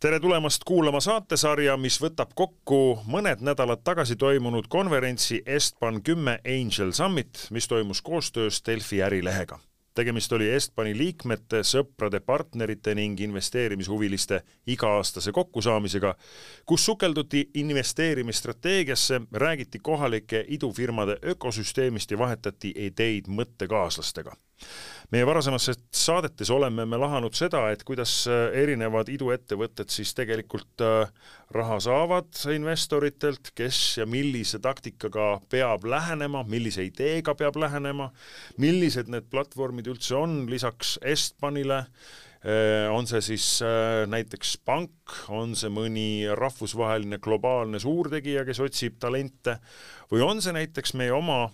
tere tulemast kuulama saatesarja, mis võtab kokku mõned nädalad tagasi toimunud konverentsi Estban kümme Angel Summit, mis toimus koostöös Delfi ärilehega. tegemist oli Estbani liikmete, sõprade, partnerite ning investeerimishuviliste iga-aastase kokkusaamisega, kus sukelduti investeerimisstrateegiasse, räägiti kohalike idufirmade ökosüsteemist ja vahetati ideid mõttekaaslastega meie varasemates saadetes oleme me lahanud seda, et kuidas äh, erinevad iduettevõtted siis tegelikult äh, raha saavad investoritelt, kes ja millise taktikaga peab lähenema, millise ideega peab lähenema, millised need platvormid üldse on, lisaks Estbanile, äh, on see siis näiteks pank, on see mõni rahvusvaheline globaalne suurtegija, kes otsib talente, või on see näiteks meie oma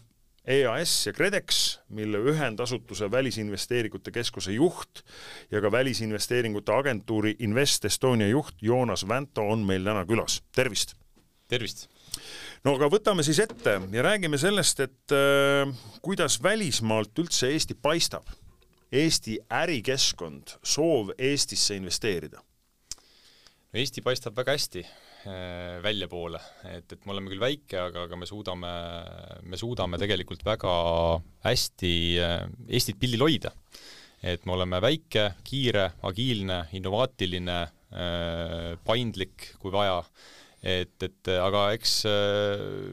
EAS ja KredEx, mille ühendasutuse Välisinvesteeringute Keskuse juht ja ka välisinvesteeringute agentuuri Invest Estonia juht Joonas Vänto on meil täna külas, tervist! tervist! no aga võtame siis ette ja räägime sellest, et äh, kuidas välismaalt üldse Eesti paistab. Eesti ärikeskkond, soov Eestisse investeerida? no Eesti paistab väga hästi väljapoole, et, et me oleme küll väike, aga, aga me suudame, me suudame tegelikult väga hästi äh, Eestit pildil hoida. et me oleme väike, kiire, agiilne, innovaatiline, äh, paindlik, kui vaja, et, et aga eks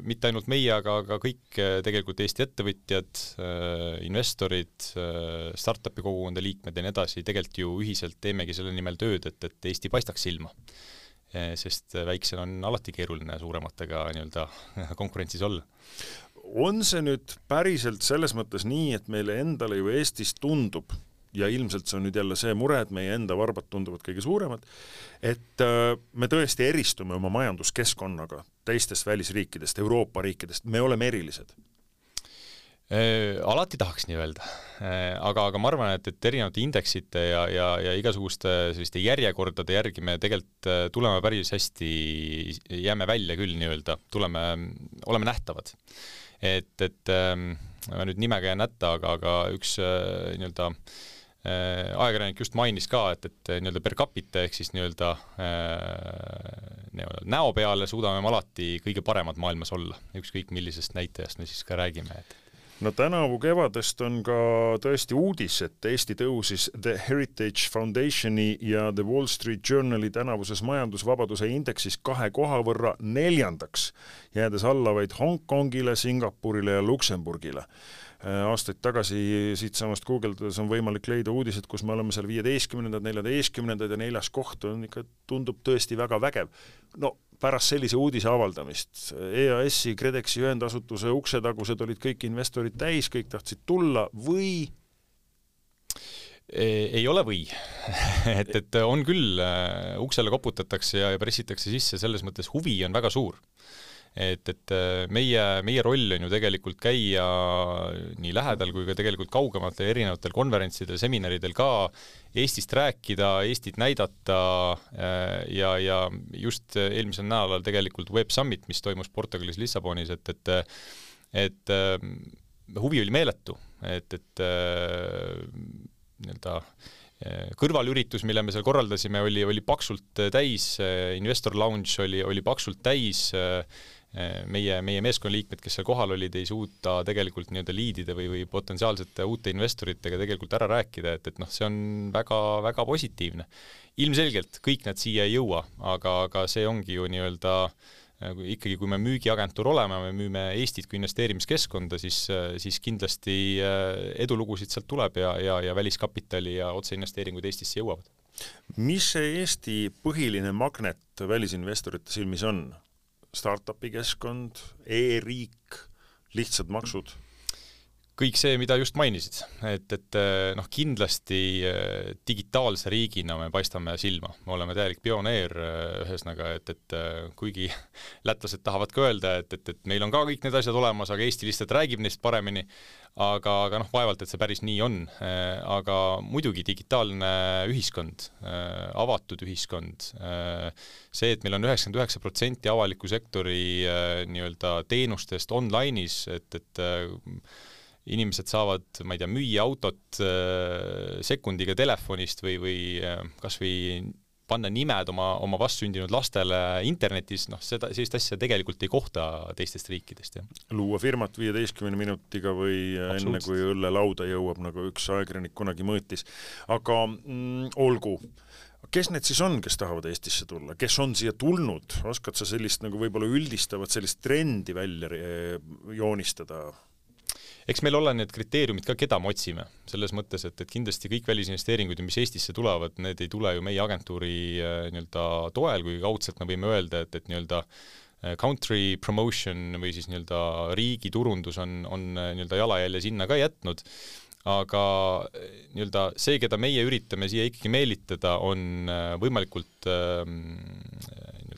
mitte ainult meie, aga, aga kõik tegelikult Eesti ettevõtjad, investorid, startup'i kogukonna liikmed ja nii edasi, tegelikult ju ühiselt teemegi selle nimel tööd, et, et Eesti paistaks silma. Eh, sest väiksel on alati keeruline suurematega nii-öelda konkurentsis olla. on see nüüd päriselt selles mõttes nii, et meile endale ju Eestis tundub, ja ilmselt see on nüüd jälle see mure, et meie enda varbad tunduvad kõige suuremad, et äh, me tõesti eristume oma majanduskeskkonnaga teistest välisriikidest, Euroopa riikidest, me oleme erilised alati tahaks nii öelda, äh, aga, aga ma arvan, et, et erinevate indeksite ja, ja, ja igasuguste selliste järjekordade järgi me tegelikult äh, tuleme päris hästi, jääme välja küll nii-öelda, tuleme, oleme nähtavad. et, et ähm, ma nüüd nimega jään hätta, aga, aga üks nii-öelda ajakirjanik just mainis ka, et, et nii-öelda per capita ehk siis nii-öelda nii-öelda näo peale suudame me alati kõige paremad maailmas olla, ükskõik millisest näitajast me siis ka räägime, et no tänavu kevadest on ka tõesti uudis, et Eesti tõusis The Heritage Foundationi ja The Wall Street Journali tänavuses majandusvabaduse indeksis kahe koha võrra neljandaks, jäädes alla vaid Hongkongile, Singapurile ja Luksemburgile äh, aastaid tagasi siitsamast guugeldades on võimalik leida uudised, kus me oleme seal viieteistkümnendad, neljateistkümnendad ja neljas koht on ikka, tundub tõesti väga vägev. no pärast sellise uudise avaldamist. EAS-i, KredExi ühendasutuse uksetagused olid kõik investorid täis, kõik tahtsid tulla või? Ei ole või. Et, et on küll, äh, uksele koputatakse ja pressitakse sisse, selles mõttes huvi on väga suur et, et äh, meie, meie roll on ju tegelikult käia nii lähedal kui ka tegelikult kaugematel erinevatel konverentsidel, seminaridel ka Eestist rääkida, Eestit näidata äh, ja, ja just eelmisel nädalal tegelikult Web Summit, mis toimus Portugalis Lissabonis, et, et et äh, huvi oli meeletu, et, et nii-öelda kõrvalüritus, mille me seal korraldasime, oli, oli paksult täis, investor lounge oli, oli paksult täis, meie, meie meeskonnaliikmed, kes seal kohal olid, ei suuda tegelikult nii-öelda liidide või, või potentsiaalsete uute investoritega tegelikult ära rääkida, et, et noh, see on väga, väga positiivne. ilmselgelt kõik nad siia ei jõua, aga, aga see ongi ju nii-öelda ikkagi, kui me müügiagentuur oleme, me müüme Eestit kui investeerimiskeskkonda, siis, siis kindlasti äh, edulugusid sealt tuleb ja, ja, ja väliskapitali ja otseinvesteeringud Eestisse jõuavad. mis see Eesti põhiline magnet välisinvestorite silmis on? Startup'i keskkond e, e-riik, lihtsad maksud? Kõik see, mida just mainisid, et, et eh, noh, kindlasti eh, digitaalse riigina me paistame silma, me oleme täielik pioneer, eh, ühesõnaga, et, et kuigi lätlased tahavad ka öelda, et, et, et meil on ka kõik need asjad olemas, aga Eesti lihtsalt räägib neist paremini, aga, aga noh, vaevalt, et see päris nii on. aga muidugi digitaalne ühiskond, avatud ühiskond, see, et meil on üheksakümmend üheksa protsenti avaliku sektori nii-öelda teenustest online'is, et, et inimesed saavad, ma ei tea, müüa autot äh, sekundiga telefonist või, või äh, kas või panna nimed oma, oma vastsündinud lastele internetis, noh, seda, sellist asja tegelikult ei kohta teistest riikidest, jah. luua firmat viieteistkümne minutiga või enne, kui õlle lauda jõuab, nagu üks ajakirjanik kunagi mõõtis. aga mm, olgu kes need siis on, kes tahavad Eestisse tulla, kes on siia tulnud, oskad sa sellist nagu võib-olla üldistavat sellist trendi välja joonistada? Eks meil ole need kriteeriumid ka, keda me otsime, selles mõttes, et, et kindlasti kõik välisinvesteeringud, mis Eestisse tulevad, need ei tule ju meie agentuuri äh, nii-öelda toel, kuigi kaudselt me võime öelda, et, et nii-öelda äh, country promotion või siis nii-öelda riigi turundus on, on äh, nii-öelda jalajälje sinna ka jätnud, aga nii-öelda see, keda meie üritame siia ikkagi meelitada, on võimalikult ähm,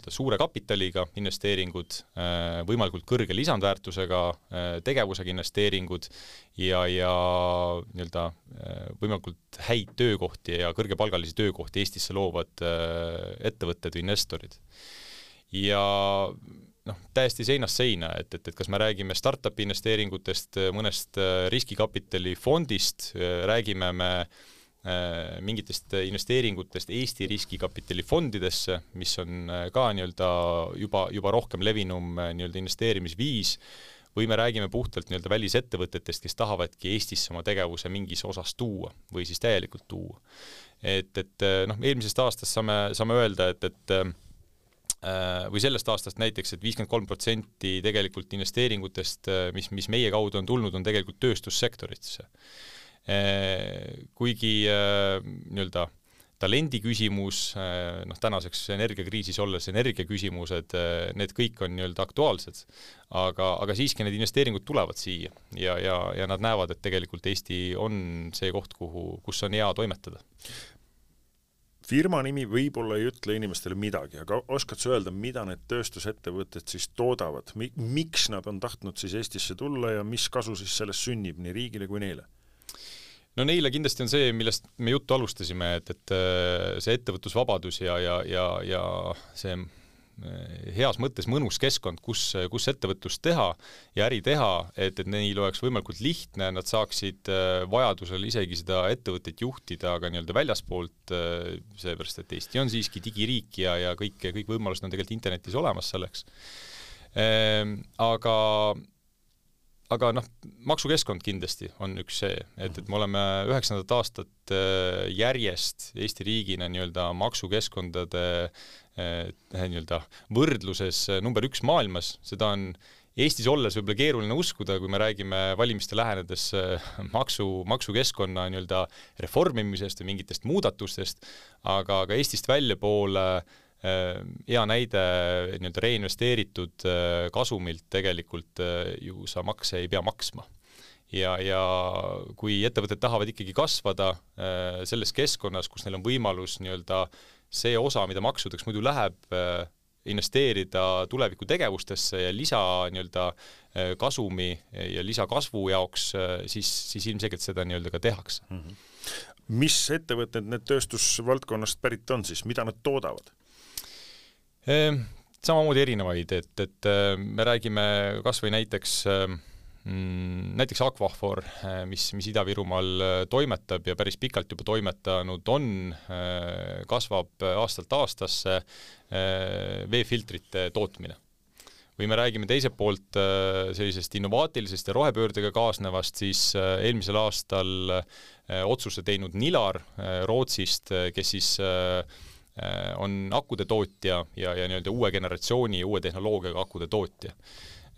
nii-öelda suure kapitaliga investeeringud, äh, võimalikult kõrge lisandväärtusega äh, tegevusega investeeringud ja, ja nii-öelda äh, võimalikult häid töökohti ja kõrgepalgalisi töökohti Eestisse loovad ettevõtted või investorid. ja noh, täiesti seinast seina, et, et, et kas me räägime startup'i investeeringutest, mõnest riskikapitali fondist, räägime me Äh, mingitest investeeringutest Eesti riskikapitali fondidesse, mis on äh, ka nii-öelda juba, juba rohkem levinum äh, nii-öelda investeerimisviis, või me räägime puhtalt nii-öelda välisettevõtetest, kes tahavadki Eestisse oma tegevuse mingis osas tuua või siis täielikult tuua. et, et noh, eelmisest aastast saame, saame öelda, et, et või sellest aastast näiteks et, et viiskümmend kolm protsenti tegelikult investeeringutest, mis, mis meie kaudu on tulnud, on tegelikult tööstussektoritesse Äh, kuigi äh, nii-öelda talendi küsimus, äh, noh tänaseks energiakriisis olles energiaküsimused, need kõik on nii-öelda aktuaalsed, aga, aga siiski need investeeringud tulevad siia ja, ja, ja nad näevad, et tegelikult Eesti on see koht, kuhu, kus on hea toimetada. Firma nimi võib-olla ei ütle inimestele midagi, aga oskad sa öelda, mida need tööstusettevõtted siis toodavad, mi-, miks nad on tahtnud siis Eestisse tulla ja mis kasu siis sellest sünnib nii riigile kui neile? No neile kindlasti on see, millest me juttu alustasime, et, et äh, see ettevõtlusvabadus ja, ja, ja, ja see äh, heas mõttes mõnus keskkond, kus, kus ettevõtlust teha ja äri teha, et, et neil oleks võimalikult lihtne, nad saaksid äh, vajadusel isegi seda ettevõtet juhtida ka nii-öelda väljaspoolt, seepärast et Eesti on siiski digiriik ja, ja kõik, kõik võimalused on tegelikult internetis olemas selleks. Aga aga noh, maksukeskkond kindlasti on üks see, et, et me oleme üheksandat aastat äh, järjest Eesti riigina nii-öelda maksukeskkondade äh, nii-öelda võrdluses äh, number üks maailmas, seda on Eestis olles võib-olla keeruline uskuda, kui me räägime valimiste lähenedes maksu, maksukeskkonna nii-öelda reformimisest või mingitest muudatustest, aga, aga Eestist väljapoole Äh, hea näide nii-öelda reinvesteeritud äh, kasumilt tegelikult äh, ju sa makse ei pea maksma. ja, ja kui ettevõtted tahavad ikkagi kasvada selles keskkonnas, kus neil on võimalus nii-öelda see osa, mida maksudeks muidu läheb, investeerida tulevikutegevustesse ja lisa nii-öelda kasumi ja lisakasvu jaoks, siis, siis ilmselgelt seda nii-öelda ka tehakse mm. -hmm. mis ettevõtted need tööstusvaldkonnast pärit on siis, mida nad toodavad? Ehm, samamoodi erinevaid, et, et äh, me räägime kas või näiteks äh, mm, näiteks Aquafor, äh, mis, mis Ida-Virumaal toimetab ja päris pikalt juba toimetanud on, kasvab aastalt aastasse veefiltrite tootmine. või me räägime teiselt poolt sellisest innovaatilisest ja rohepöördega kaasnevast, siis eelmisel aastal otsuse teinud Nilar Rootsist, kes siis on akude tootja ja, ja nii-öelda uue generatsiooni, uue tehnoloogiaga akude tootja.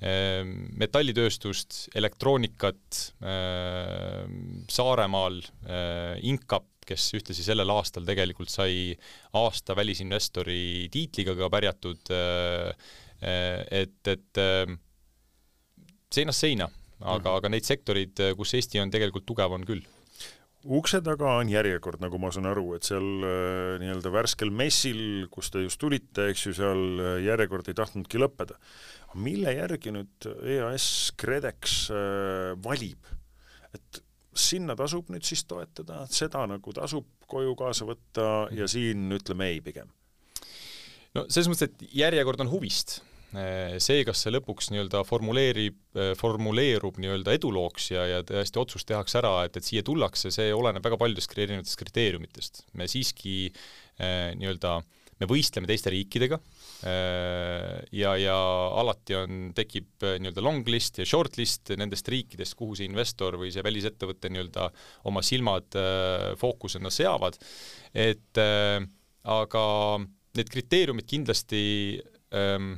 Ähm, metallitööstust, elektroonikat, ähm, Saaremaal äh, Incap, kes ühtlasi sellel aastal tegelikult sai aasta välisinvestori tiitliga ka pärjatud, äh, et, et seinast seina, aga, mhm. aga neid sektoreid, kus Eesti on tegelikult tugev, on küll ukse taga on järjekord, nagu ma saan aru, et seal äh, nii-öelda värskel messil, kus te just tulite, eks ju, seal äh, järjekord ei tahtnudki lõppeda. mille järgi nüüd EAS KredEx äh, valib, et sinna tasub nüüd siis toetada, seda nagu tasub koju kaasa võtta ja siin ütleme ei pigem? no selles mõttes, et järjekord on huvist see, kas see lõpuks nii-öelda formuleerib, formuleerub nii-öelda edulooks ja, ja tõesti otsus tehakse ära, et, et siia tullakse, see oleneb väga paljudest erinevatest kriteeriumitest. me siiski nii-öelda, me võistleme teiste riikidega ja, ja alati on, tekib nii-öelda long list ja short list nendest riikidest, kuhu see investor või see välisettevõte nii-öelda oma silmad fookusena seavad, et aga need kriteeriumid kindlasti ähm,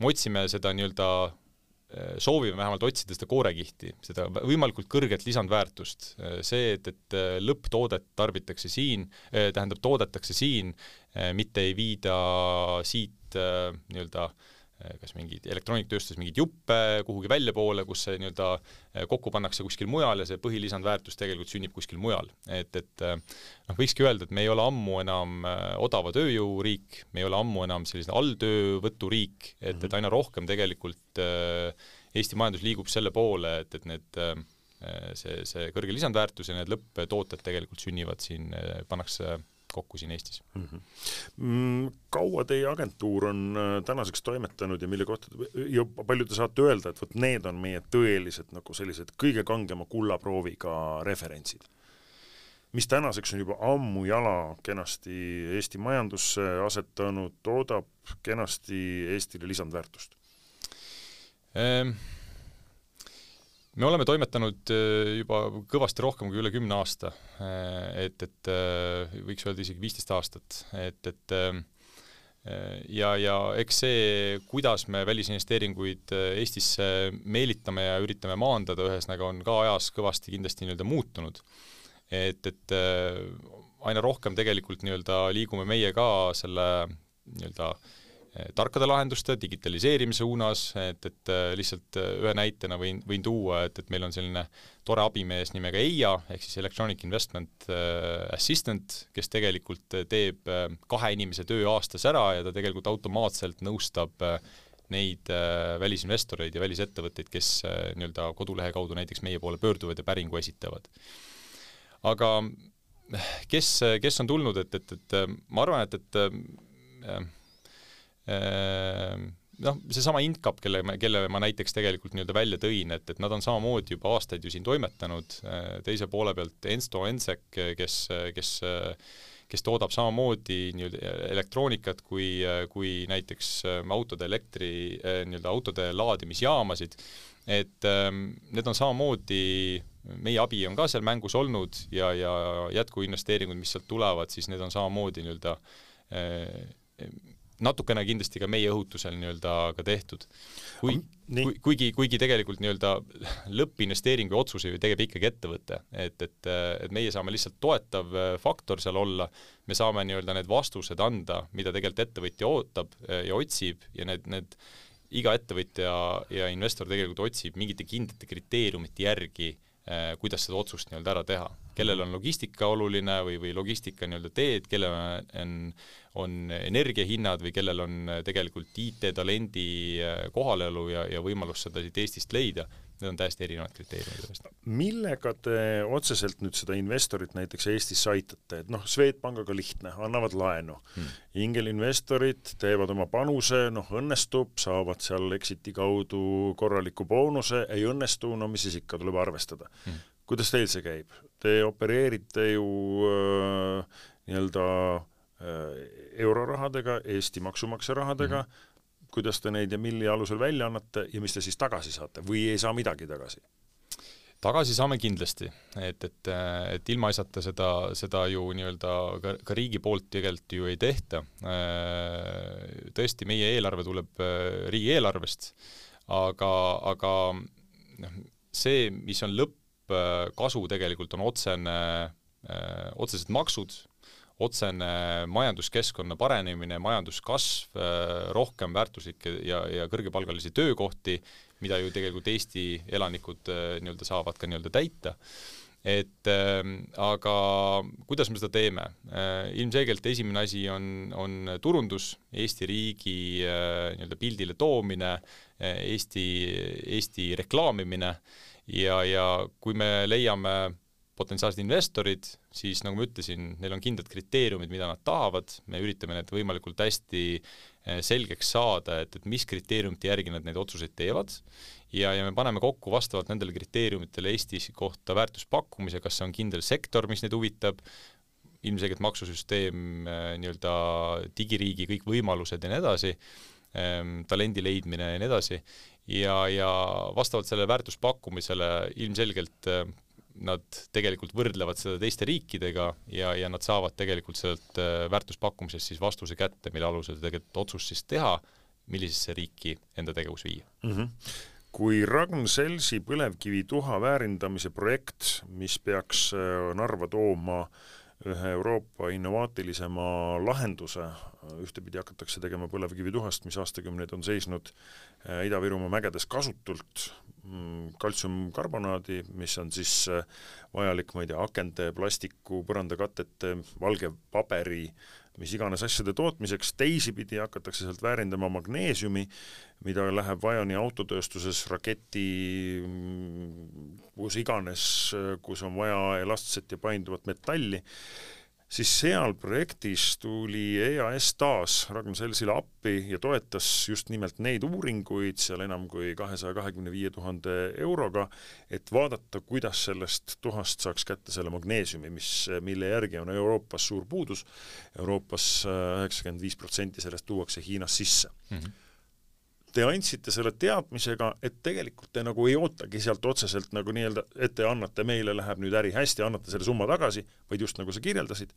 me otsime seda nii-öelda äh, soovime vähemalt otsida seda koorekihti, seda võimalikult kõrget lisandväärtust. Äh, see, et, et äh, lõpptoodet tarbitakse siin, tähendab, toodetakse siin, mitte ei viida siit nii-öelda Äh, kas mingeid elektroonikatööstuses mingeid juppe kuhugi väljapoole, kus see nii-öelda äh, kokku pannakse kuskil mujal ja see põhilisandväärtus tegelikult sünnib kuskil mujal. et, et äh, noh, võikski öelda, et me ei ole ammu enam odava tööjõuriik, me ei ole ammu enam selline alltöövõturiik, et, et aina rohkem tegelikult Eesti majandus liigub selle poole, et, et need see, see kõrge lisandväärtus ja need lõpptooted tegelikult sünnivad siin, pannakse kokku siin Eestis mm. -hmm. kaua teie agentuur on äh, tänaseks toimetanud ja mille kohta ja palju te saate öelda, et vot need on meie tõelised nagu sellised kõige kangema kullaprooviga referentsid? mis tänaseks on juba ammu jala kenasti Eesti majandusse asetanud, toodab kenasti Eestile lisandväärtust ehm.? Me oleme toimetanud äh, juba kõvasti rohkem kui üle kümne aasta, äh, et, et äh, võiks öelda isegi viisteist aastat, et, et ja, ja eks see, kuidas me välisinvesteeringuid Eestisse meelitame ja üritame maandada, ühesõnaga on ka ajas kõvasti kindlasti nii-öelda muutunud. et, et aina rohkem tegelikult nii-öelda liigume meie ka selle nii-öelda äh, tarkade lahenduste, digitaliseerimise suunas, et, et eh, lihtsalt eh, ühe näitena võin, võin tuua, et, et meil on selline tore abimees nimega EIA, ehk siis Electronic Investment Assistant, kes tegelikult teeb kahe inimese töö aastas ära ja ta tegelikult automaatselt nõustab neid välisinvestoreid ja välisettevõtteid, kes nii-öelda kodulehe kaudu näiteks meie poole pöörduvad ja päringu esitavad. aga kes, kes on tulnud, et, et, et ma arvan, et, et noh, seesama Incap, kelle kelle ma näiteks tegelikult nii-öelda välja tõin, et, et nad on samamoodi juba aastaid ju siin toimetanud, ehm, teise poole pealt Ensto Ensek, kes, kes kes toodab samamoodi nii-öelda elektroonikat kui, kui näiteks ehm, autode elektri, nii-öelda autode laadimisjaamasid, et need on samamoodi, meie abi on ka seal mängus olnud ja, ja jätkuinvesteeringud, mis sealt tulevad, siis need on samamoodi nii-öelda natukene kindlasti ka meie õhutusel nii-öelda ka tehtud. kui, kui, kuigi, kuigi tegelikult nii-öelda lõppinvesteeringu otsuse ju teeb ikkagi ettevõte, et, et, et meie saame lihtsalt toetav äh, faktor seal olla, me saame nii-öelda need vastused anda, mida tegelikult ettevõtja ootab äh, ja otsib. Ja need, need iga ettevõtja ja investor tegelikult otsib mingite kindlate kriteeriumite järgi äh, kuidas seda otsust nii-öelda ära teha. Kellel on logistika oluline või, või logistika nii-öelda teed, kellel on, on energiahinnad või kellel on tegelikult IT-talendi äh, kohalolu ja, ja võimalus seda siit Eestist leida, need on täiesti erinevad kriteeriumid millega te otseselt nüüd seda investorit näiteks Eestisse aitate, et noh, Swedbankiga lihtne, annavad laenu. Hmm.. ingelinvestorid teevad oma panuse, noh õnnestub, saavad seal exit'i kaudu korraliku boonuse, ei õnnestu, no mis siis ikka, tuleb arvestada. Hmm. Kuidas teil see käib? Te opereerite ju äh, nii-öelda äh, eurorahadega, Eesti maksumaksja rahadega mm, -hmm. kuidas te neid ja milli alusel välja annate ja mis te siis tagasi saate või ei saa midagi tagasi? tagasi saame kindlasti, et, et, et ilmaasjata seda, seda ju nii-öelda ka, ka riigi poolt tegelikult ju ei tehta. tõesti, meie eelarve tuleb riigieelarvest, aga, aga noh, see, mis on lõppkasu tegelikult, on otsene, otsesed maksud, otsene majanduskeskkonna paranemine, majanduskasv, äh, rohkem väärtuslikke ja, ja kõrgepalgalisi töökohti, mida ju tegelikult Eesti elanikud äh, nii-öelda saavad ka nii-öelda täita et äh, aga kuidas me seda teeme äh,? ilmselgelt esimene asi on, on turundus, Eesti riigi äh, nii-öelda pildile toomine äh,, Eesti, Eesti reklaamimine ja, ja kui me leiame potentsiaalsed investorid, siis nagu ma ütlesin, neil on kindlad kriteeriumid, mida nad tahavad, me üritame need võimalikult hästi eh, selgeks saada, et, et mis kriteeriumite järgi nad neid otsuseid teevad. Ja, ja me paneme kokku vastavalt nendele kriteeriumitele Eesti kohta väärtuspakkumise, kas see on kindel sektor, mis neid huvitab, ilmselgelt maksusüsteem, eh, nii-öelda digiriigi kõik võimalused ja nii edasi, talendi leidmine ja nii edasi, ja, ja vastavalt sellele väärtuspakkumisele ilmselgelt eh, nad tegelikult võrdlevad seda teiste riikidega ja, ja nad saavad tegelikult sealt äh, väärtuspakkumisest siis vastuse kätte, mille alusel tegelikult otsust siis teha, millisesse riiki enda tegevus viia mm. -hmm kui Ragn-Sellsi põlevkivituha väärindamise projekt, mis peaks Narva tooma ühe Euroopa innovaatilisema lahenduse, ühtepidi hakatakse tegema põlevkivituhast, mis aastakümneid on seisnud äh, Ida-Virumaa mägedes kasutult, Mm, kaltsiumkarbonaadi, mis on siis äh, vajalik, ma ei tea, akende, plastiku, põrandakatete, valge paberi, mis iganes asjade tootmiseks, teisipidi hakatakse sealt väärindama magneesiumi, mida läheb vaja nii autotööstuses, raketi, mm, kus iganes, äh, kus on vaja elastset ja painduvat metalli siis seal projektis tuli EAS taas Ragn-Sellsile appi ja toetas just nimelt neid uuringuid seal enam kui kahesaja kahekümne viie tuhande euroga, et vaadata, kuidas sellest tuhast saaks kätte selle magneesiumi, mis, mille järgi on Euroopas suur puudus. Euroopas äh, üheksakümmend viis protsenti sellest tuuakse Hiinast sisse mm. -hmm te andsite selle teadmisega, et tegelikult te nagu ei ootagi sealt otseselt nagu nii-öelda, et te annate meile, läheb nüüd äri hästi, annate selle summa tagasi, vaid just nagu sa kirjeldasid,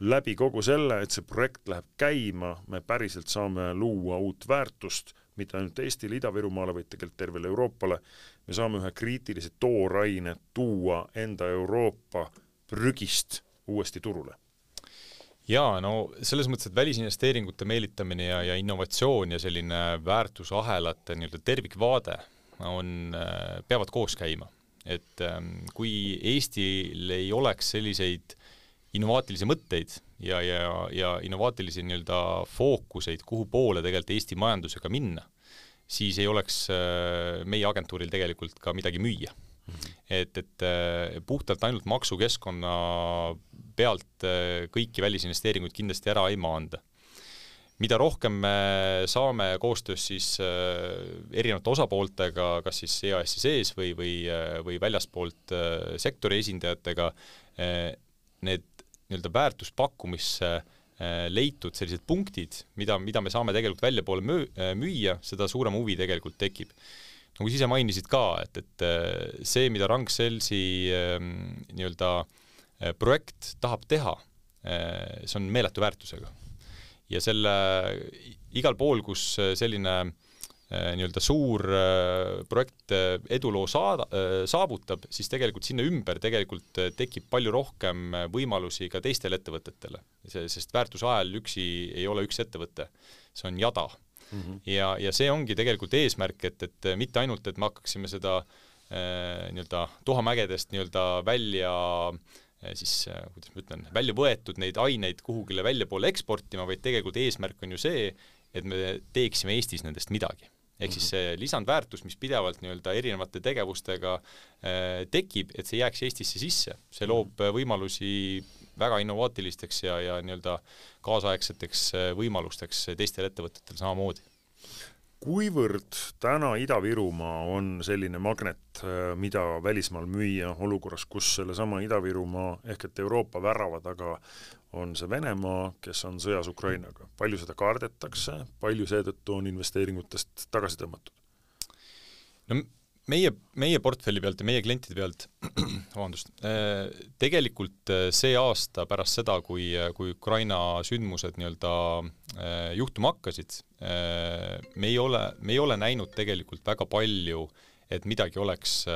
läbi kogu selle, et see projekt läheb käima, me päriselt saame luua uut väärtust, mitte ainult Eestile, Ida-Virumaale, vaid tegelikult tervele Euroopale, me saame ühe kriitilise tooraine tuua enda Euroopa prügist uuesti turule jaa, no selles mõttes, et välisinvesteeringute meelitamine ja, ja innovatsioon ja selline väärtusahelate nii-öelda tervikvaade on, äh, peavad koos käima. et ähm, kui Eestil ei oleks selliseid innovaatilisi mõtteid ja, ja, ja innovaatilisi nii-öelda fookuseid, kuhu poole tegelikult Eesti majandusega minna, siis ei oleks äh, meie agentuuril tegelikult ka midagi müüa. Et, et äh, puhtalt ainult maksukeskkonna pealt äh, kõiki välisinvesteeringuid kindlasti ära ei maanda. mida rohkem me saame koostöös siis äh, erinevate osapooltega, kas siis EAS-i sees või, või, või väljaspoolt sektori esindajatega, need nii-öelda väärtuspakkumisse leitud sellised punktid, mida, mida me saame tegelikult väljapoole müü-, müüa, seda suurem huvi tegelikult tekib nagu sa ise mainisid ka, et, et see, mida Rangselsi ähm, nii-öelda äh, Äh, projekt tahab teha, äh, see on meeletu väärtusega. ja selle igal pool, kus selline äh, nii-öelda suur projekt eduloo saada, saavutab, siis tegelikult sinna ümber tegelikult tekib palju rohkem võimalusi ka teistele ettevõtetele. sest väärtusahel üksi ei ole üks ettevõte, see on jada mm. -hmm. ja, ja see ongi tegelikult eesmärk, et, et mitte ainult, et me hakkaksime seda äh, nii-öelda tuhamägedest nii-öelda välja äh, siis äh, kuidas ma ütlen, välja võetud neid aineid kuhugile väljapoole eksportima, vaid tegelikult eesmärk on ju see, et me teeksime Eestis nendest midagi. ehk siis mhm. see lisandväärtus, mis pidevalt nii-öelda erinevate tegevustega äh, tekib, et see jääks Eestisse sisse, see loob mhm. võimalusi väga innovaatilisteks ja, ja nii-öelda kaasaegseteks äh, võimalusteks teistel ettevõtetel samamoodi kuivõrd täna Ida-Virumaa on selline magnet, äh, mida välismaal müüa olukorras, kus sellesama Ida-Virumaa ehk et Euroopa värava taga on see Venemaa, kes on sõjas Ukrainaga. palju seda kardetakse, palju seetõttu on investeeringutest tagasi tõmmatud? no meie, meie portfelli pealt ja meie klientide pealt, vabandust, äh, tegelikult äh, see aasta pärast seda, kui, kui Ukraina sündmused nii-öelda äh, juhtuma hakkasid, me ei ole, me ei ole näinud tegelikult väga palju, et midagi oleks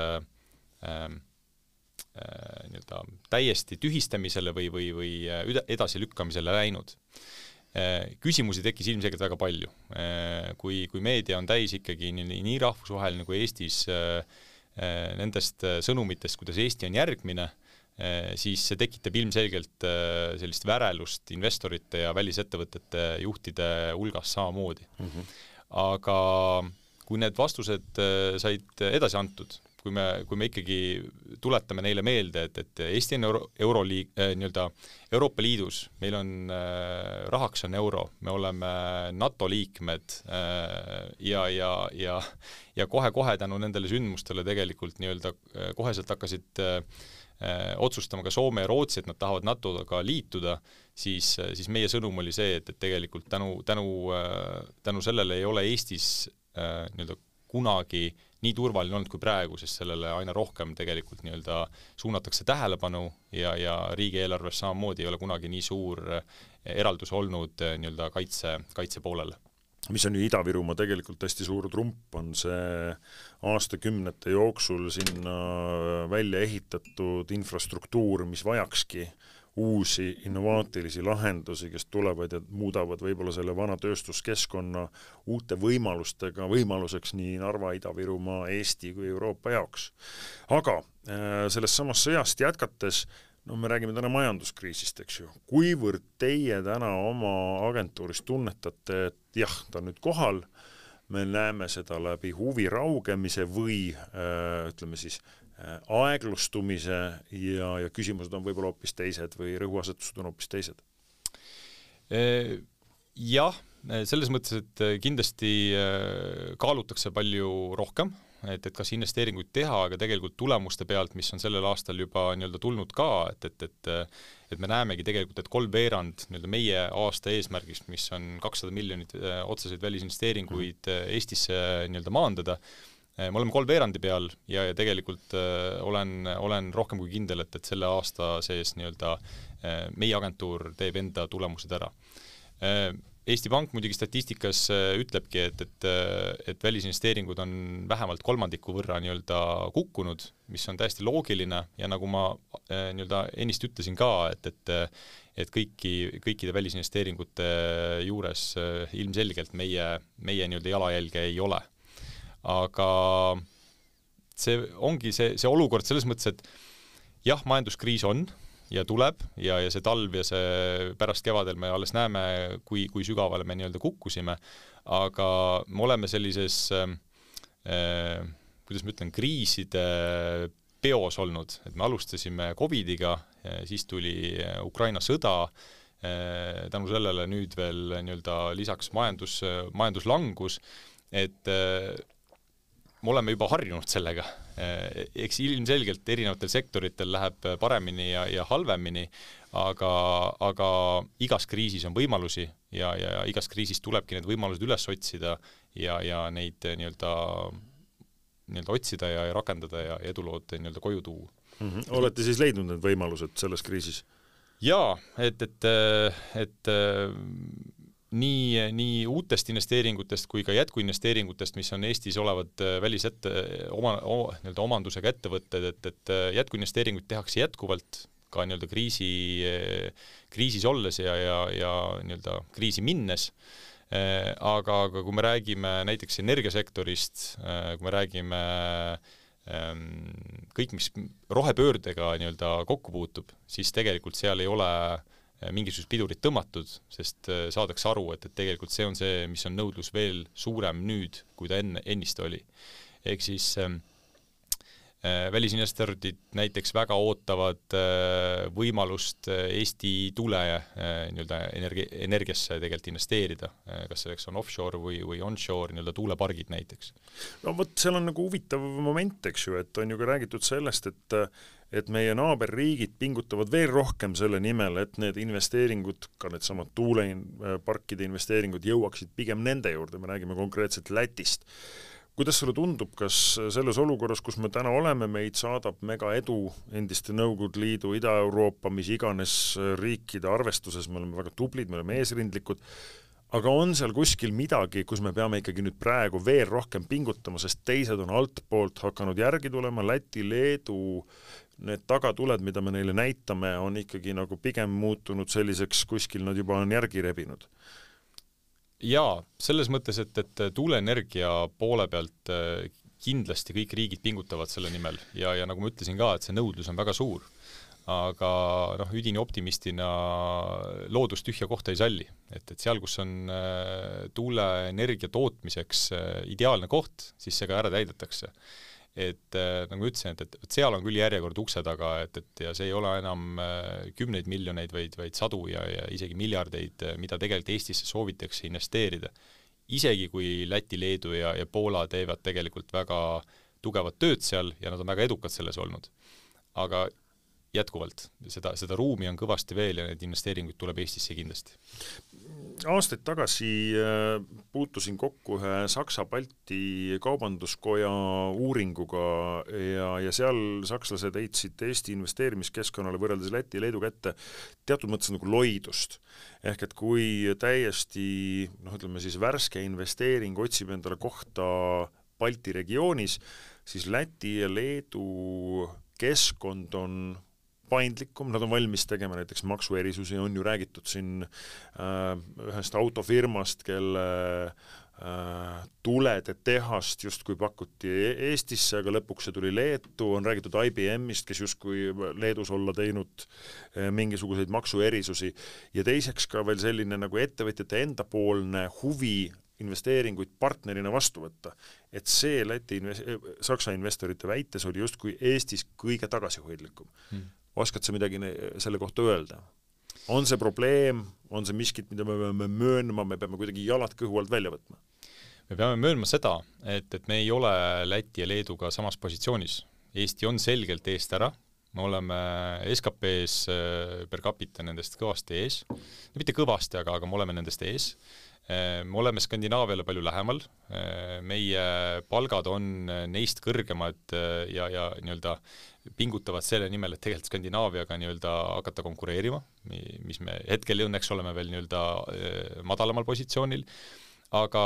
nii-öelda täiesti tühistamisele või, või, või edasilükkamisele läinud. Äh, küsimusi tekkis ilmselgelt väga palju. Äh, kui, kui meedia on täis ikkagi nii, nii rahvusvaheline kui Eestis äh, nendest sõnumitest, kuidas Eesti on järgmine, siis see tekitab ilmselgelt sellist värelust investorite ja välisettevõtete juhtide hulgas samamoodi mm. -hmm. aga kui need vastused said edasi antud, kui me, kui me ikkagi tuletame neile meelde, et, et Eesti on euro, euroliig- äh,, nii-öelda Euroopa Liidus, meil on äh,, rahaks on euro, me oleme NATO liikmed äh, ja, ja, ja ja kohe-kohe tänu nendele sündmustele tegelikult nii-öelda äh, koheselt hakkasid äh, äh, otsustama ka Soome ja Rootsi, et nad tahavad NATO-ga liituda, siis, siis meie sõnum oli see, et, et tegelikult tänu, tänu, tänu sellele ei ole Eestis nii-öelda kunagi nii turvaline olnud kui praegu, sest sellele aina rohkem tegelikult nii-öelda suunatakse tähelepanu ja, ja riigieelarves samamoodi ei ole kunagi nii suur eraldus olnud nii-öelda kaitse, kaitse poolele. Mis on ju Ida-Virumaa tegelikult hästi suur trump, on see aastakümnete jooksul sinna välja ehitatud infrastruktuur, mis vajakski uusi innovaatilisi lahendusi, kes tulevad ja muudavad võib-olla selle vana tööstuskeskkonna uute võimalustega võimaluseks nii Narva, Ida-Virumaa, Eesti kui Euroopa jaoks. aga äh, sellest samast sõjast jätkates no me räägime täna majanduskriisist, eks ju, kuivõrd teie täna oma agentuuris tunnetate, et jah, ta on nüüd kohal, me näeme seda läbi huvi raugemise või äh, ütleme siis aeglustumise ja, ja küsimused on võib-olla hoopis teised või rõhuasetused on hoopis teised? Äh, jah, selles mõttes, et kindlasti äh, kaalutakse palju rohkem, et, et kas investeeringuid teha, aga tegelikult tulemuste pealt, mis on sellel aastal juba nii-öelda tulnud ka, et, et, et et me näemegi tegelikult, et kolmveerand nii-öelda meie aasta eesmärgist, mis on kakssada miljonit otseseid välisinvesteeringuid Eestisse nii-öelda maandada, Äh, me oleme kolmveerandi peal ja, ja tegelikult äh, olen, olen rohkem kui kindel, et, et selle aasta sees nii-öelda äh, meie agentuur teeb enda tulemused ära äh,. Eesti Pank muidugi statistikas äh, ütlebki, et, et, äh, et välisinvesteeringud on vähemalt kolmandiku võrra nii-öelda kukkunud, mis on täiesti loogiline ja nagu ma nii-öelda ennist ütlesin ka, et, et et kõiki, kõikide välisinvesteeringute juures ilmselgelt meie, meie nii-öelda jalajälge ei ole aga see ongi see, see olukord selles mõttes, et jah, majanduskriis on ja tuleb ja, ja see talv ja see pärast kevadel me alles näeme, kui, kui sügavale me nii-öelda kukkusime, aga me oleme sellises äh, kuidas ma ütlen, kriiside peos olnud, et me alustasime Covidiga, siis tuli Ukraina sõda, tänu sellele nüüd veel nii-öelda lisaks majandus, majanduslangus, et me oleme juba harjunud sellega. eks ilmselgelt erinevatel sektoritel läheb paremini ja, ja halvemini, aga, aga igas kriisis on võimalusi ja, ja igas kriisis tulebki need võimalused üles otsida ja, ja neid nii-öelda, nii-öelda otsida ja, ja rakendada ja edulood nii-öelda koju tuua mm. -hmm. olete siis leidnud need võimalused selles kriisis? jaa, et, et, et nii, nii uutest investeeringutest kui ka jätkuinvesteeringutest, mis on Eestis olevad äh, välisette, oma, oma, nii-öelda omandusega ettevõtted, et, et äh, jätkuinvesteeringuid tehakse jätkuvalt ka nii-öelda kriisi, äh, kriisis olles ja, ja, ja nii-öelda kriisi minnes. Aga, aga kui me räägime näiteks energiasektorist, kui me räägime ähm, kõik, mis rohepöördega nii-öelda kokku puutub, siis tegelikult seal ei ole Äh, mingisugused pidurid tõmmatud, sest äh, saadakse aru, et, et tegelikult see on see, mis on nõudlus veel suurem nüüd, kui ta enne, ennist oli. ehk siis ähm, äh, välisinvestorid näiteks väga ootavad äh, võimalust äh, Eesti tuule äh, nii-öelda energia, energiasse tegelikult investeerida, kas selleks on offshore või, või onshore nii-öelda tuulepargid näiteks. no vot, seal on nagu huvitav moment, eks ju, et on ju ka räägitud sellest, et et meie naaberriigid pingutavad veel rohkem selle nimel, et need investeeringud, ka needsamad tuuleparkide investeeringud jõuaksid pigem nende juurde, me räägime konkreetselt Lätist. kuidas sulle tundub, kas selles olukorras, kus me täna oleme, meid saadab mega edu endiste Nõukogude Liidu, Ida-Euroopa, mis iganes riikide arvestuses, me oleme väga tublid, me oleme eesrindlikud, aga on seal kuskil midagi, kus me peame ikkagi nüüd praegu veel rohkem pingutama, sest teised on altpoolt hakanud järgi tulema, Läti, Leedu, need tagatuled, mida me neile näitame, on ikkagi nagu pigem muutunud selliseks, kuskil nad juba on järgi rebinud? jaa, selles mõttes, et, et tuuleenergia poole pealt äh, kindlasti kõik riigid pingutavad selle nimel ja, ja nagu ma ütlesin ka, et see nõudlus on väga suur. aga noh, üdini optimistina loodus tühja kohta ei salli, et, et seal, kus on äh, tuuleenergia tootmiseks äh, ideaalne koht, siis see ka ära täidetakse et äh, nagu ma ütlesin, et, et, seal on küll järjekord ukse taga, et, et ja see ei ole enam äh, kümneid miljoneid, vaid, vaid sadu ja, ja isegi miljardeid, äh, mida tegelikult Eestisse soovitakse investeerida. isegi kui Läti, Leedu ja, ja Poola teevad tegelikult väga tugevat tööd seal ja nad on väga edukad selles olnud. aga jätkuvalt, seda, seda ruumi on kõvasti veel ja neid investeeringuid tuleb Eestisse kindlasti aastaid tagasi äh, puutusin kokku ühe Saksa-Balti Kaubanduskoja uuringuga ja, ja seal sakslased heitsid Eesti investeerimiskeskkonnale võrreldes Läti ja Leeduga ette teatud mõttes nagu loidust. ehk et kui täiesti noh, ütleme siis värske investeering otsib endale kohta Balti regioonis, siis Läti ja Leedu keskkond on paindlikum, nad on valmis tegema näiteks maksuerisusi, on ju räägitud siin äh, ühest autofirmast, kelle äh, tulede tehast justkui pakuti e-, Eestisse, aga lõpuks see tuli Leetu, on räägitud IBM-ist, kes justkui Leedus olla teinud äh, mingisuguseid maksuerisusi, ja teiseks ka veel selline nagu ettevõtjate endapoolne huvi investeeringuid partnerina vastu võtta. et see Läti inves-, Saksa investorite väites oli justkui Eestis kõige tagasihoidlikum. Hmm oskad sa midagi selle kohta öelda? on see probleem, on see miskit, mida me peame möönma, me peame kuidagi jalad kõhu alt välja võtma? me peame möönma seda, et, et me ei ole Läti ja Leeduga samas positsioonis. Eesti on selgelt eest ära, me oleme SKP-s äh, per capita nendest kõvasti ees, mitte kõvasti, aga, aga me oleme nendest ees me oleme Skandinaaviale palju lähemal, äh, meie palgad on neist kõrgemad ja, ja nii-öelda pingutavad selle nimel, et tegelikult Skandinaaviaga nii-öelda hakata konkureerima, mis me hetkel õnneks oleme veel nii-öelda äh, madalamal positsioonil, aga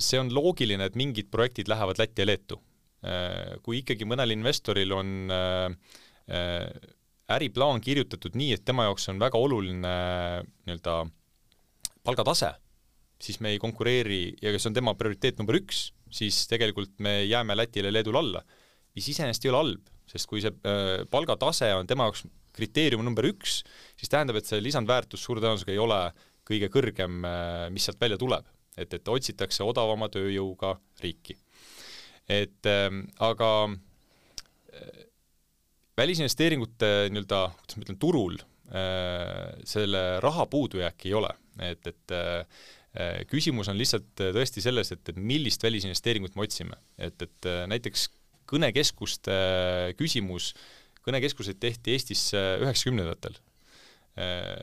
see on loogiline, et mingid projektid lähevad Lätti ja Leetu. Äh, kui ikkagi mõnel investoril on äriplaan kirjutatud nii, et tema jaoks on väga oluline nii-öelda palgatase, siis me ei konkureeri ja see on tema prioriteet number üks, siis tegelikult me jääme Lätile Leedule alla. mis iseenesest ei ole halb, sest kui see äh, palgatase on tema jaoks kriteerium number üks, siis tähendab, et see lisandväärtus suure tõenäosusega ei ole kõige kõrgem, äh, mis sealt välja tuleb. et, et otsitakse odavama tööjõuga riiki. et ähm, aga äh, välisinvesteeringute nii-öelda, kuidas ma ütlen, turul selle raha puudujääki ei ole, et, et küsimus on lihtsalt tõesti selles, et, et millist välisinvesteeringut me otsime, et, et näiteks kõnekeskuste küsimus, kõnekeskuseid tehti Eestis üheksakümnendatel.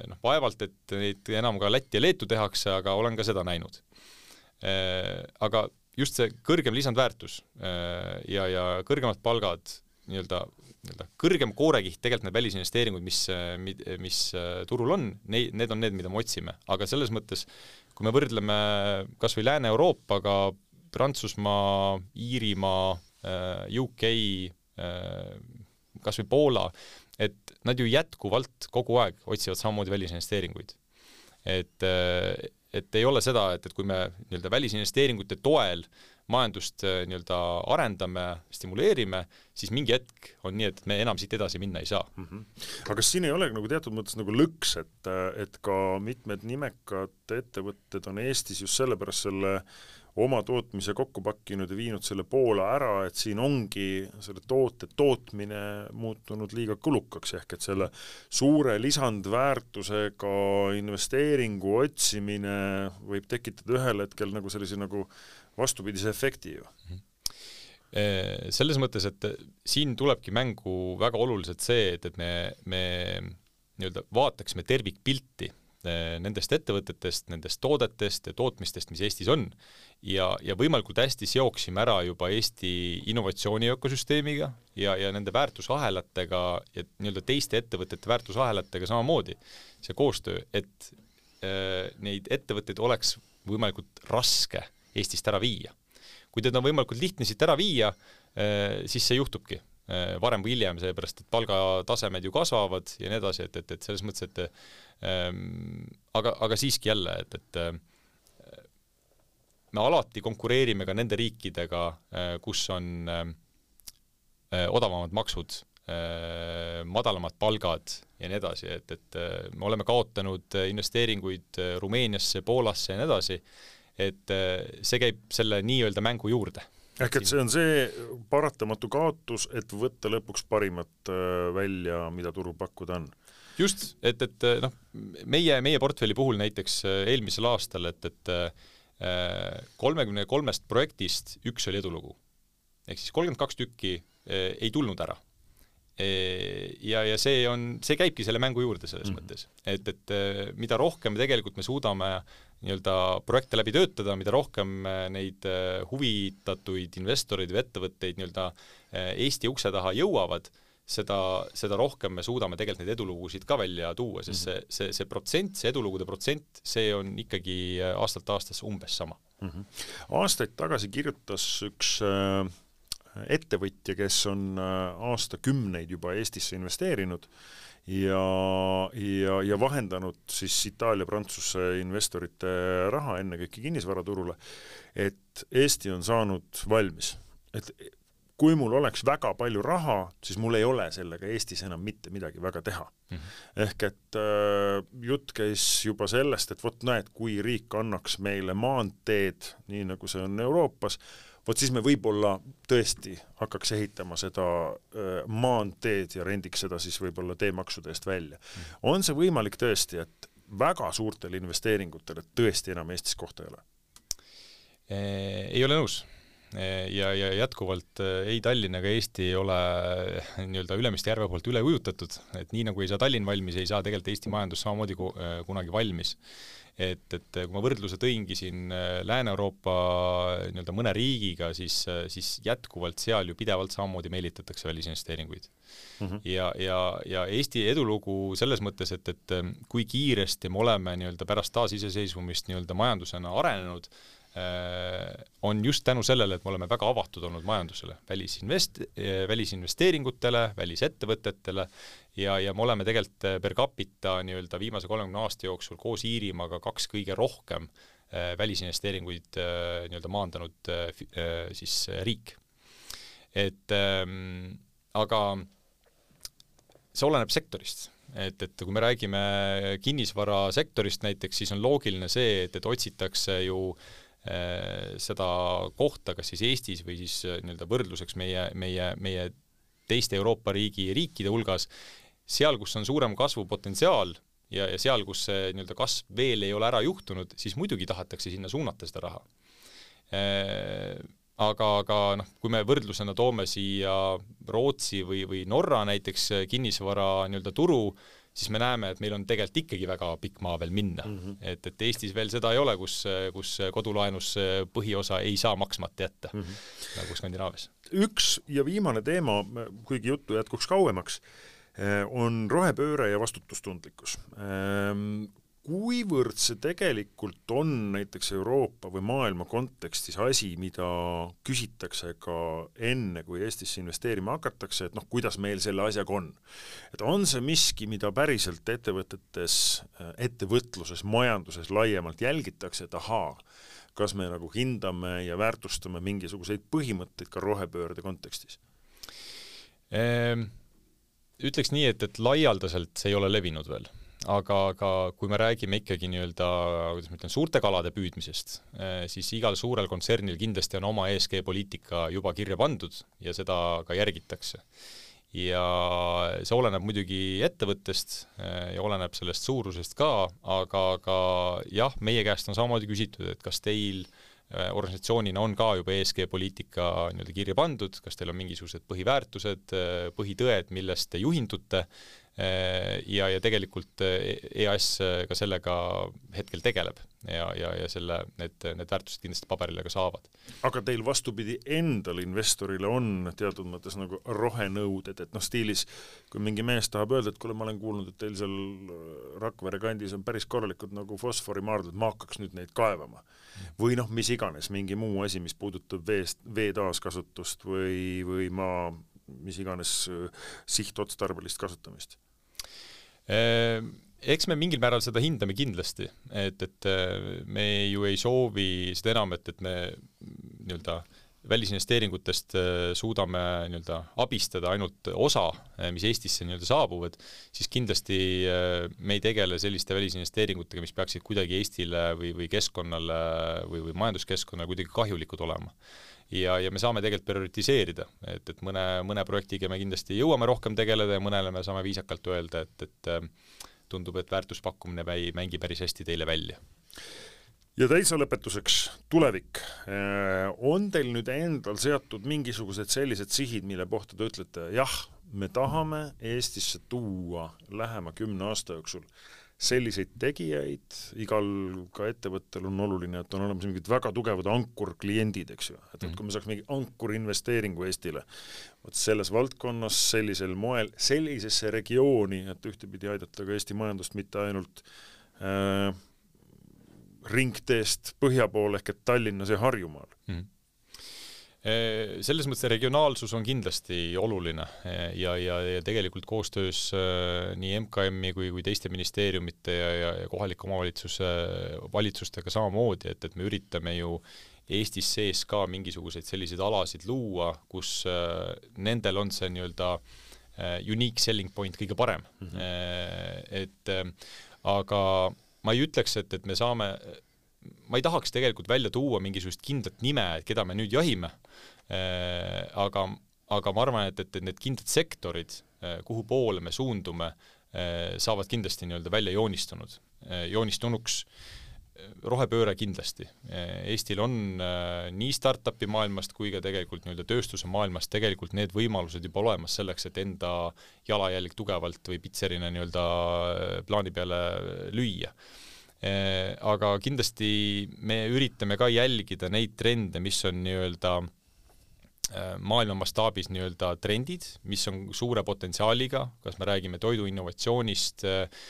Noh, vaevalt, et neid enam ka Lätti ja Leetu tehakse, aga olen ka seda näinud. Aga just see kõrgem lisandväärtus ja, ja kõrgemad palgad, nii-öelda, nii-öelda kõrgem koorekiht, tegelikult need välisinvesteeringud, mis, mis turul on, neid, need on need, mida me otsime, aga selles mõttes, kui me võrdleme kas või Lääne-Euroopaga, Prantsusmaa, Iirimaa, Äh, UK, äh, kas või Poola, et nad ju jätkuvalt kogu aeg otsivad samamoodi välisinvesteeringuid. et, äh, et ei ole seda, et, et kui me nii-öelda välisinvesteeringute toel majandust nii-öelda arendame, stimuleerime, siis mingi hetk on nii, et me enam siit edasi minna ei saa mm. -hmm. aga kas siin ei ole nagu teatud mõttes nagu lõks, et, et ka mitmed nimekad ettevõtted on Eestis just sellepärast selle oma tootmise kokku pakkinud ja viinud selle Poola ära, et siin ongi selle toote tootmine muutunud liiga kulukaks, ehk et selle suure lisandväärtusega investeeringu otsimine võib tekitada ühel hetkel nagu sellise nagu vastupidise efekti ju mm. -hmm selles mõttes, et siin tulebki mängu väga oluliselt see, et, et me, me nii-öelda vaataksime tervikpilti Eh, nendest ettevõtetest, nendest toodetest ja tootmistest, mis Eestis on, ja, ja võimalikult hästi seoksime ära juba Eesti innovatsiooni ökosüsteemiga ja, ja nende väärtusahelatega ja nii-öelda teiste ettevõtete väärtusahelatega samamoodi, see koostöö, et äh, neid ettevõtteid oleks võimalikult raske Eestist ära viia. kui teda on võimalikult lihtne siit ära viia äh,, siis see juhtubki varem või hiljem, seepärast et palgatasemed ju kasvavad ja nii edasi, et, et, et selles mõttes, et Ehm, aga, aga siiski jälle, et, et äh, me alati konkureerime ka nende riikidega, äh, kus on äh, odavamad maksud, madalamad palgad ja nii edasi, et, et me oleme kaotanud investeeringuid Rumeeniasse, Poolasse ja nii edasi, et see käib selle nii-öelda mängu juurde. Ehk et see on see paratamatu kaotus, et võtta lõpuks parimat äh, välja, mida turul pakkuda on. Just, et, et noh, meie, meie portfelli puhul näiteks äh, eelmisel aastal, et, et kolmekümne kolmest projektist üks oli edulugu. ehk siis kolmkümmend kaks tükki ei tulnud ära ja, ja see on, see käibki selle mängu juurde selles mm -hmm. mõttes, et, et mida rohkem tegelikult me suudame nii-öelda projekte läbi töötada, mida rohkem neid huvitatuid investoreid või ettevõtteid nii-öelda Eesti ukse taha jõuavad, seda, seda rohkem me suudame tegelikult neid edulugusid ka välja tuua, sest mm -hmm. see, see, see protsent, see edulugude protsent, see on ikkagi aastalt aastasse umbes sama mm. -hmm. aastaid tagasi kirjutas üks äh ettevõtja, kes on äh, aastakümneid juba Eestisse investeerinud ja, ja, ja vahendanud siis Itaalia-Prantsuse investorite raha ennekõike kinnisvaraturule, et Eesti on saanud valmis. et kui mul oleks väga palju raha, siis mul ei ole sellega Eestis enam mitte midagi väga teha mm. -hmm. ehk et äh, jutt käis juba sellest, et vot näed, kui riik annaks meile maanteed, nii nagu see on Euroopas, vot siis me võib-olla tõesti hakkaks ehitama seda maanteed ja rendiks seda siis võib-olla teemaksude eest välja. on see võimalik tõesti, et väga suurtele investeeringutele tõesti enam Eestis kohta ei ole? ei ole nõus ja, ja jätkuvalt ei Tallinn ega Eesti ei ole nii-öelda Ülemiste järve poolt üle ujutatud, et nii nagu ei saa Tallinn valmis, ei saa tegelikult Eesti majandus samamoodi kunagi valmis et, et kui ma võrdluse tõingi siin äh, Lääne-Euroopa nii-öelda mõne riigiga, siis, äh, siis jätkuvalt seal ju pidevalt samamoodi meelitatakse välisinvesteeringuid mm. -hmm. ja, ja, ja Eesti edulugu selles mõttes, et, et äh, kui kiiresti me oleme nii-öelda pärast taasiseseisvumist nii-öelda majandusena arenenud, on just tänu sellele, et me oleme väga avatud olnud majandusele, välisinvest-, välisinvesteeringutele, välisettevõtetele ja, ja me oleme tegelikult eh, per capita nii-öelda viimase kolmekümne aasta jooksul koos Iirimaaga kaks kõige rohkem äh, välisinvesteeringuid äh, nii-öelda maandanud äh, siis riik. et ähm, aga see oleneb sektorist et, et kui me räägime kinnisvarasektorist näiteks, siis on loogiline see, et, et otsitakse ju äh, seda kohta kas siis Eestis või siis nii-öelda võrdluseks meie, meie, meie teiste Euroopa riigi riikide hulgas, seal, kus on suurem kasvupotentsiaal ja, ja seal, kus see nii-öelda kasv veel ei ole ära juhtunud, siis muidugi tahetakse sinna suunata seda raha. Äh, aga, aga noh, kui me võrdlusena toome siia Rootsi või, või Norra näiteks kinnisvara nii-öelda turu, siis me näeme, et meil on tegelikult ikkagi väga pikk maa veel minna mm. -hmm. et, et Eestis veel seda ei ole, kus, kus kodulaenus põhiosa ei saa maksmata jätta mm, -hmm. nagu Skandinaavias. üks ja viimane teema, kuigi juttu jätkuks kauemaks Äh, on rohepööre ja vastutustundlikkus. Kuivõrd see tegelikult on näiteks Euroopa või maailma kontekstis asi, mida küsitakse ka enne, kui Eestisse investeerima hakatakse, et noh, kuidas meil selle asjaga on? et on see miski, mida päriselt ettevõtetes, ettevõtluses, majanduses laiemalt jälgitakse, et ahaa, kas me nagu hindame ja väärtustame mingisuguseid põhimõtteid ka rohepöörde kontekstis ehm,? ütleks nii, et, et laialdaselt see ei ole levinud veel, aga, aga kui me räägime ikkagi nii-öelda, kuidas ma ütlen, suurte kalade püüdmisest, eh, siis igal suurel kontsernil kindlasti on oma ESG poliitika juba kirja pandud ja seda ka järgitakse. ja see oleneb muidugi ettevõttest eh, ja oleneb sellest suurusest ka, aga, aga jah, meie käest on samamoodi küsitud, et kas teil Äh, organisatsioonina on ka juba ESG poliitika nii-öelda kirja pandud, kas teil on mingisugused põhiväärtused, põhitõed, millest te juhindute ja, ja tegelikult EAS ka sellega hetkel tegeleb ja, ja, ja selle, need, need väärtused kindlasti paberile ka saavad. aga teil vastupidi, endal investorile on teatud mõttes nagu rohenõuded, et noh, stiilis kui mingi mees tahab öelda, et kuule, ma olen kuulnud, et teil seal Rakvere kandis on päris korralikud nagu fosforimaardlad, ma hakkaks nüüd neid kaevama või noh, mis iganes, mingi muu asi, mis puudutab veest, vee taaskasutust või, või maa mis iganes äh, sihtotstarbelist kasutamist? Ehm, eks me mingil määral seda hindame kindlasti, et, et äh, me ju ei soovi seda enam, et, et me nii-öelda välisinvesteeringutest suudame nii-öelda abistada ainult osa, mis Eestisse nii-öelda saabuvad, siis kindlasti me ei tegele selliste välisinvesteeringutega, mis peaksid kuidagi Eestile või, või keskkonnale või, või majanduskeskkonnale kuidagi kahjulikud olema ja, ja me saame tegelikult prioritiseerida, et, et mõne, mõne projektiga me kindlasti jõuame rohkem tegeleda ja mõnele me saame viisakalt öelda, et, et äh, tundub, et väärtuspakkumine ei mängi päris hästi teile välja. ja täitsa lõpetuseks, tulevik. Äh, on teil nüüd endal seatud mingisugused sellised sihid, mille kohta te ütlete, jah, me tahame Eestisse tuua lähema kümne aasta jooksul selliseid tegijaid, igal ka ettevõttel on oluline, et on olemas mingid väga tugevad ankurkliendid, eks ju, et, et kui me saaks mingi ankurinvesteeringu Eestile, vot selles valdkonnas sellisel moel, sellisesse regiooni, et ühtepidi aidata ka Eesti majandust mitte ainult äh, ringteest põhja poole ehk et Tallinnas ja Harjumaal. Mm. -hmm selles mõttes regionaalsus on kindlasti oluline ja, ja, ja tegelikult koostöös nii MKM-i kui, kui teiste ministeeriumite ja, ja, ja kohaliku omavalitsuse valitsustega samamoodi, et, et me üritame ju Eestis sees ka mingisuguseid selliseid alasid luua, kus nendel on see nii-öelda unique selling point kõige parem mm. -hmm. et aga ma ei ütleks, et, et me saame ma ei tahaks tegelikult välja tuua mingisugust kindlat nime, et keda me nüüd jahime, äh, aga, aga ma arvan, et, et, et need kindlad sektorid, äh, kuhu poole me suundume, äh, saavad kindlasti nii-öelda välja joonistunud, joonistunuks rohepööre kindlasti. Eestil on nii startup'i maailmast kui ka tegelikult nii-öelda tööstuse maailmast tegelikult need võimalused juba olemas selleks, et enda jalajälg tugevalt või pitserina nii-öelda plaani peale lüüa aga kindlasti me üritame ka jälgida neid trende, mis on nii-öelda äh, maailma mastaabis nii-öelda trendid, mis on suure potentsiaaliga, kas me räägime toidu innovatsioonist, äh,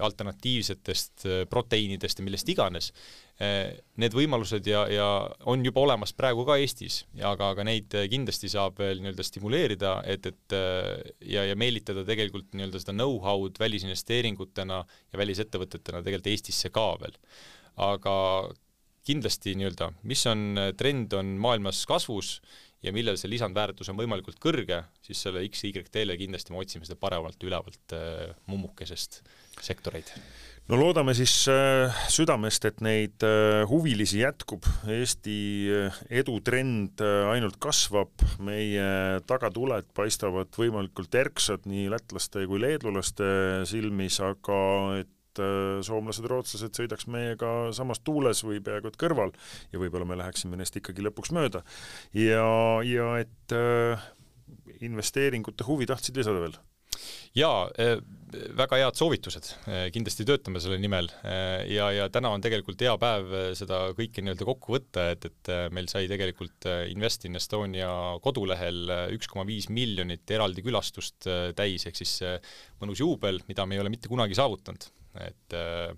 alternatiivsetest proteiinidest ja millest iganes, need võimalused ja, ja on juba olemas praegu ka Eestis aga, aga neid kindlasti saab veel nii-öelda stimuleerida, et, et ja, ja meelitada tegelikult nii-öelda seda know-how'd välisinvesteeringutena ja välisettevõtetena tegelikult Eestisse ka veel. aga kindlasti nii-öelda, mis on trend, on maailmas kasvus ja millel see lisandväärtus on võimalikult kõrge, siis selle X-Y-teele kindlasti me otsime seda paremalt ülevalt äh, mummukesest sektoreid. No loodame siis äh, südamest, et neid äh, huvilisi jätkub, Eesti äh, edutrend ainult kasvab, meie tagatuled paistavad võimalikult erksad nii lätlaste kui leedulaste silmis, aga et soomlased, rootslased sõidaks meiega samas tuules või peaaegu et kõrval ja võib-olla me läheksime neist ikkagi lõpuks mööda. ja, ja et investeeringute huvi tahtsid lisada veel? jaa, eh, väga head soovitused, kindlasti töötame selle nimel ja, ja täna on tegelikult hea päev seda kõike nii-öelda kokku võtta, et, et meil sai tegelikult Invest in Estonia kodulehel üks koma viis miljonit eraldi külastust täis, ehk siis mõnus juubel, mida me ei ole mitte kunagi saavutanud, et äh,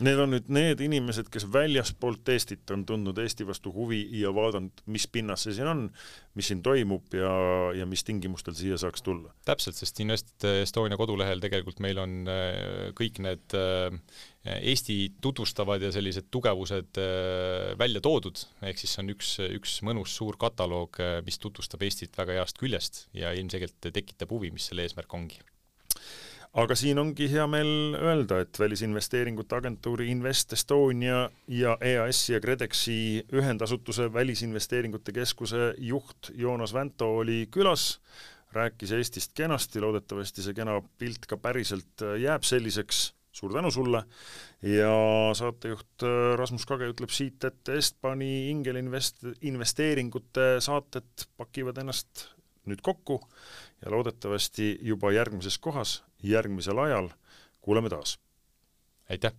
Need on nüüd need inimesed, kes väljaspoolt Eestit on tundnud Eesti vastu huvi ja vaadanud, mis pinnas see siin on, mis siin toimub ja, ja mis tingimustel siia saaks tulla. täpselt, sest Invest Estonia kodulehel tegelikult meil on äh, kõik need äh, Eesti tutvustavad ja sellised tugevused äh, välja toodud, ehk siis see on üks, üks mõnus suur kataloog, mis tutvustab Eestit väga heast küljest ja ilmselgelt tekitab huvi, mis selle eesmärk ongi aga siin ongi hea meel öelda, et Välisinvesteeringute Agentuuri Invest Estonia ja EAS-i ja KredExi ühendasutuse Välisinvesteeringute Keskuse juht Joonas Vänto oli külas, rääkis Eestist kenasti, loodetavasti see kena pilt ka päriselt jääb selliseks, suur tänu sulle, ja saatejuht Rasmus Kage ütleb siit, et Estbani Ingelinvest-, investeeringute saated pakivad ennast nüüd kokku ja loodetavasti juba järgmises kohas järgmisel ajal kuuleme taas. aitäh!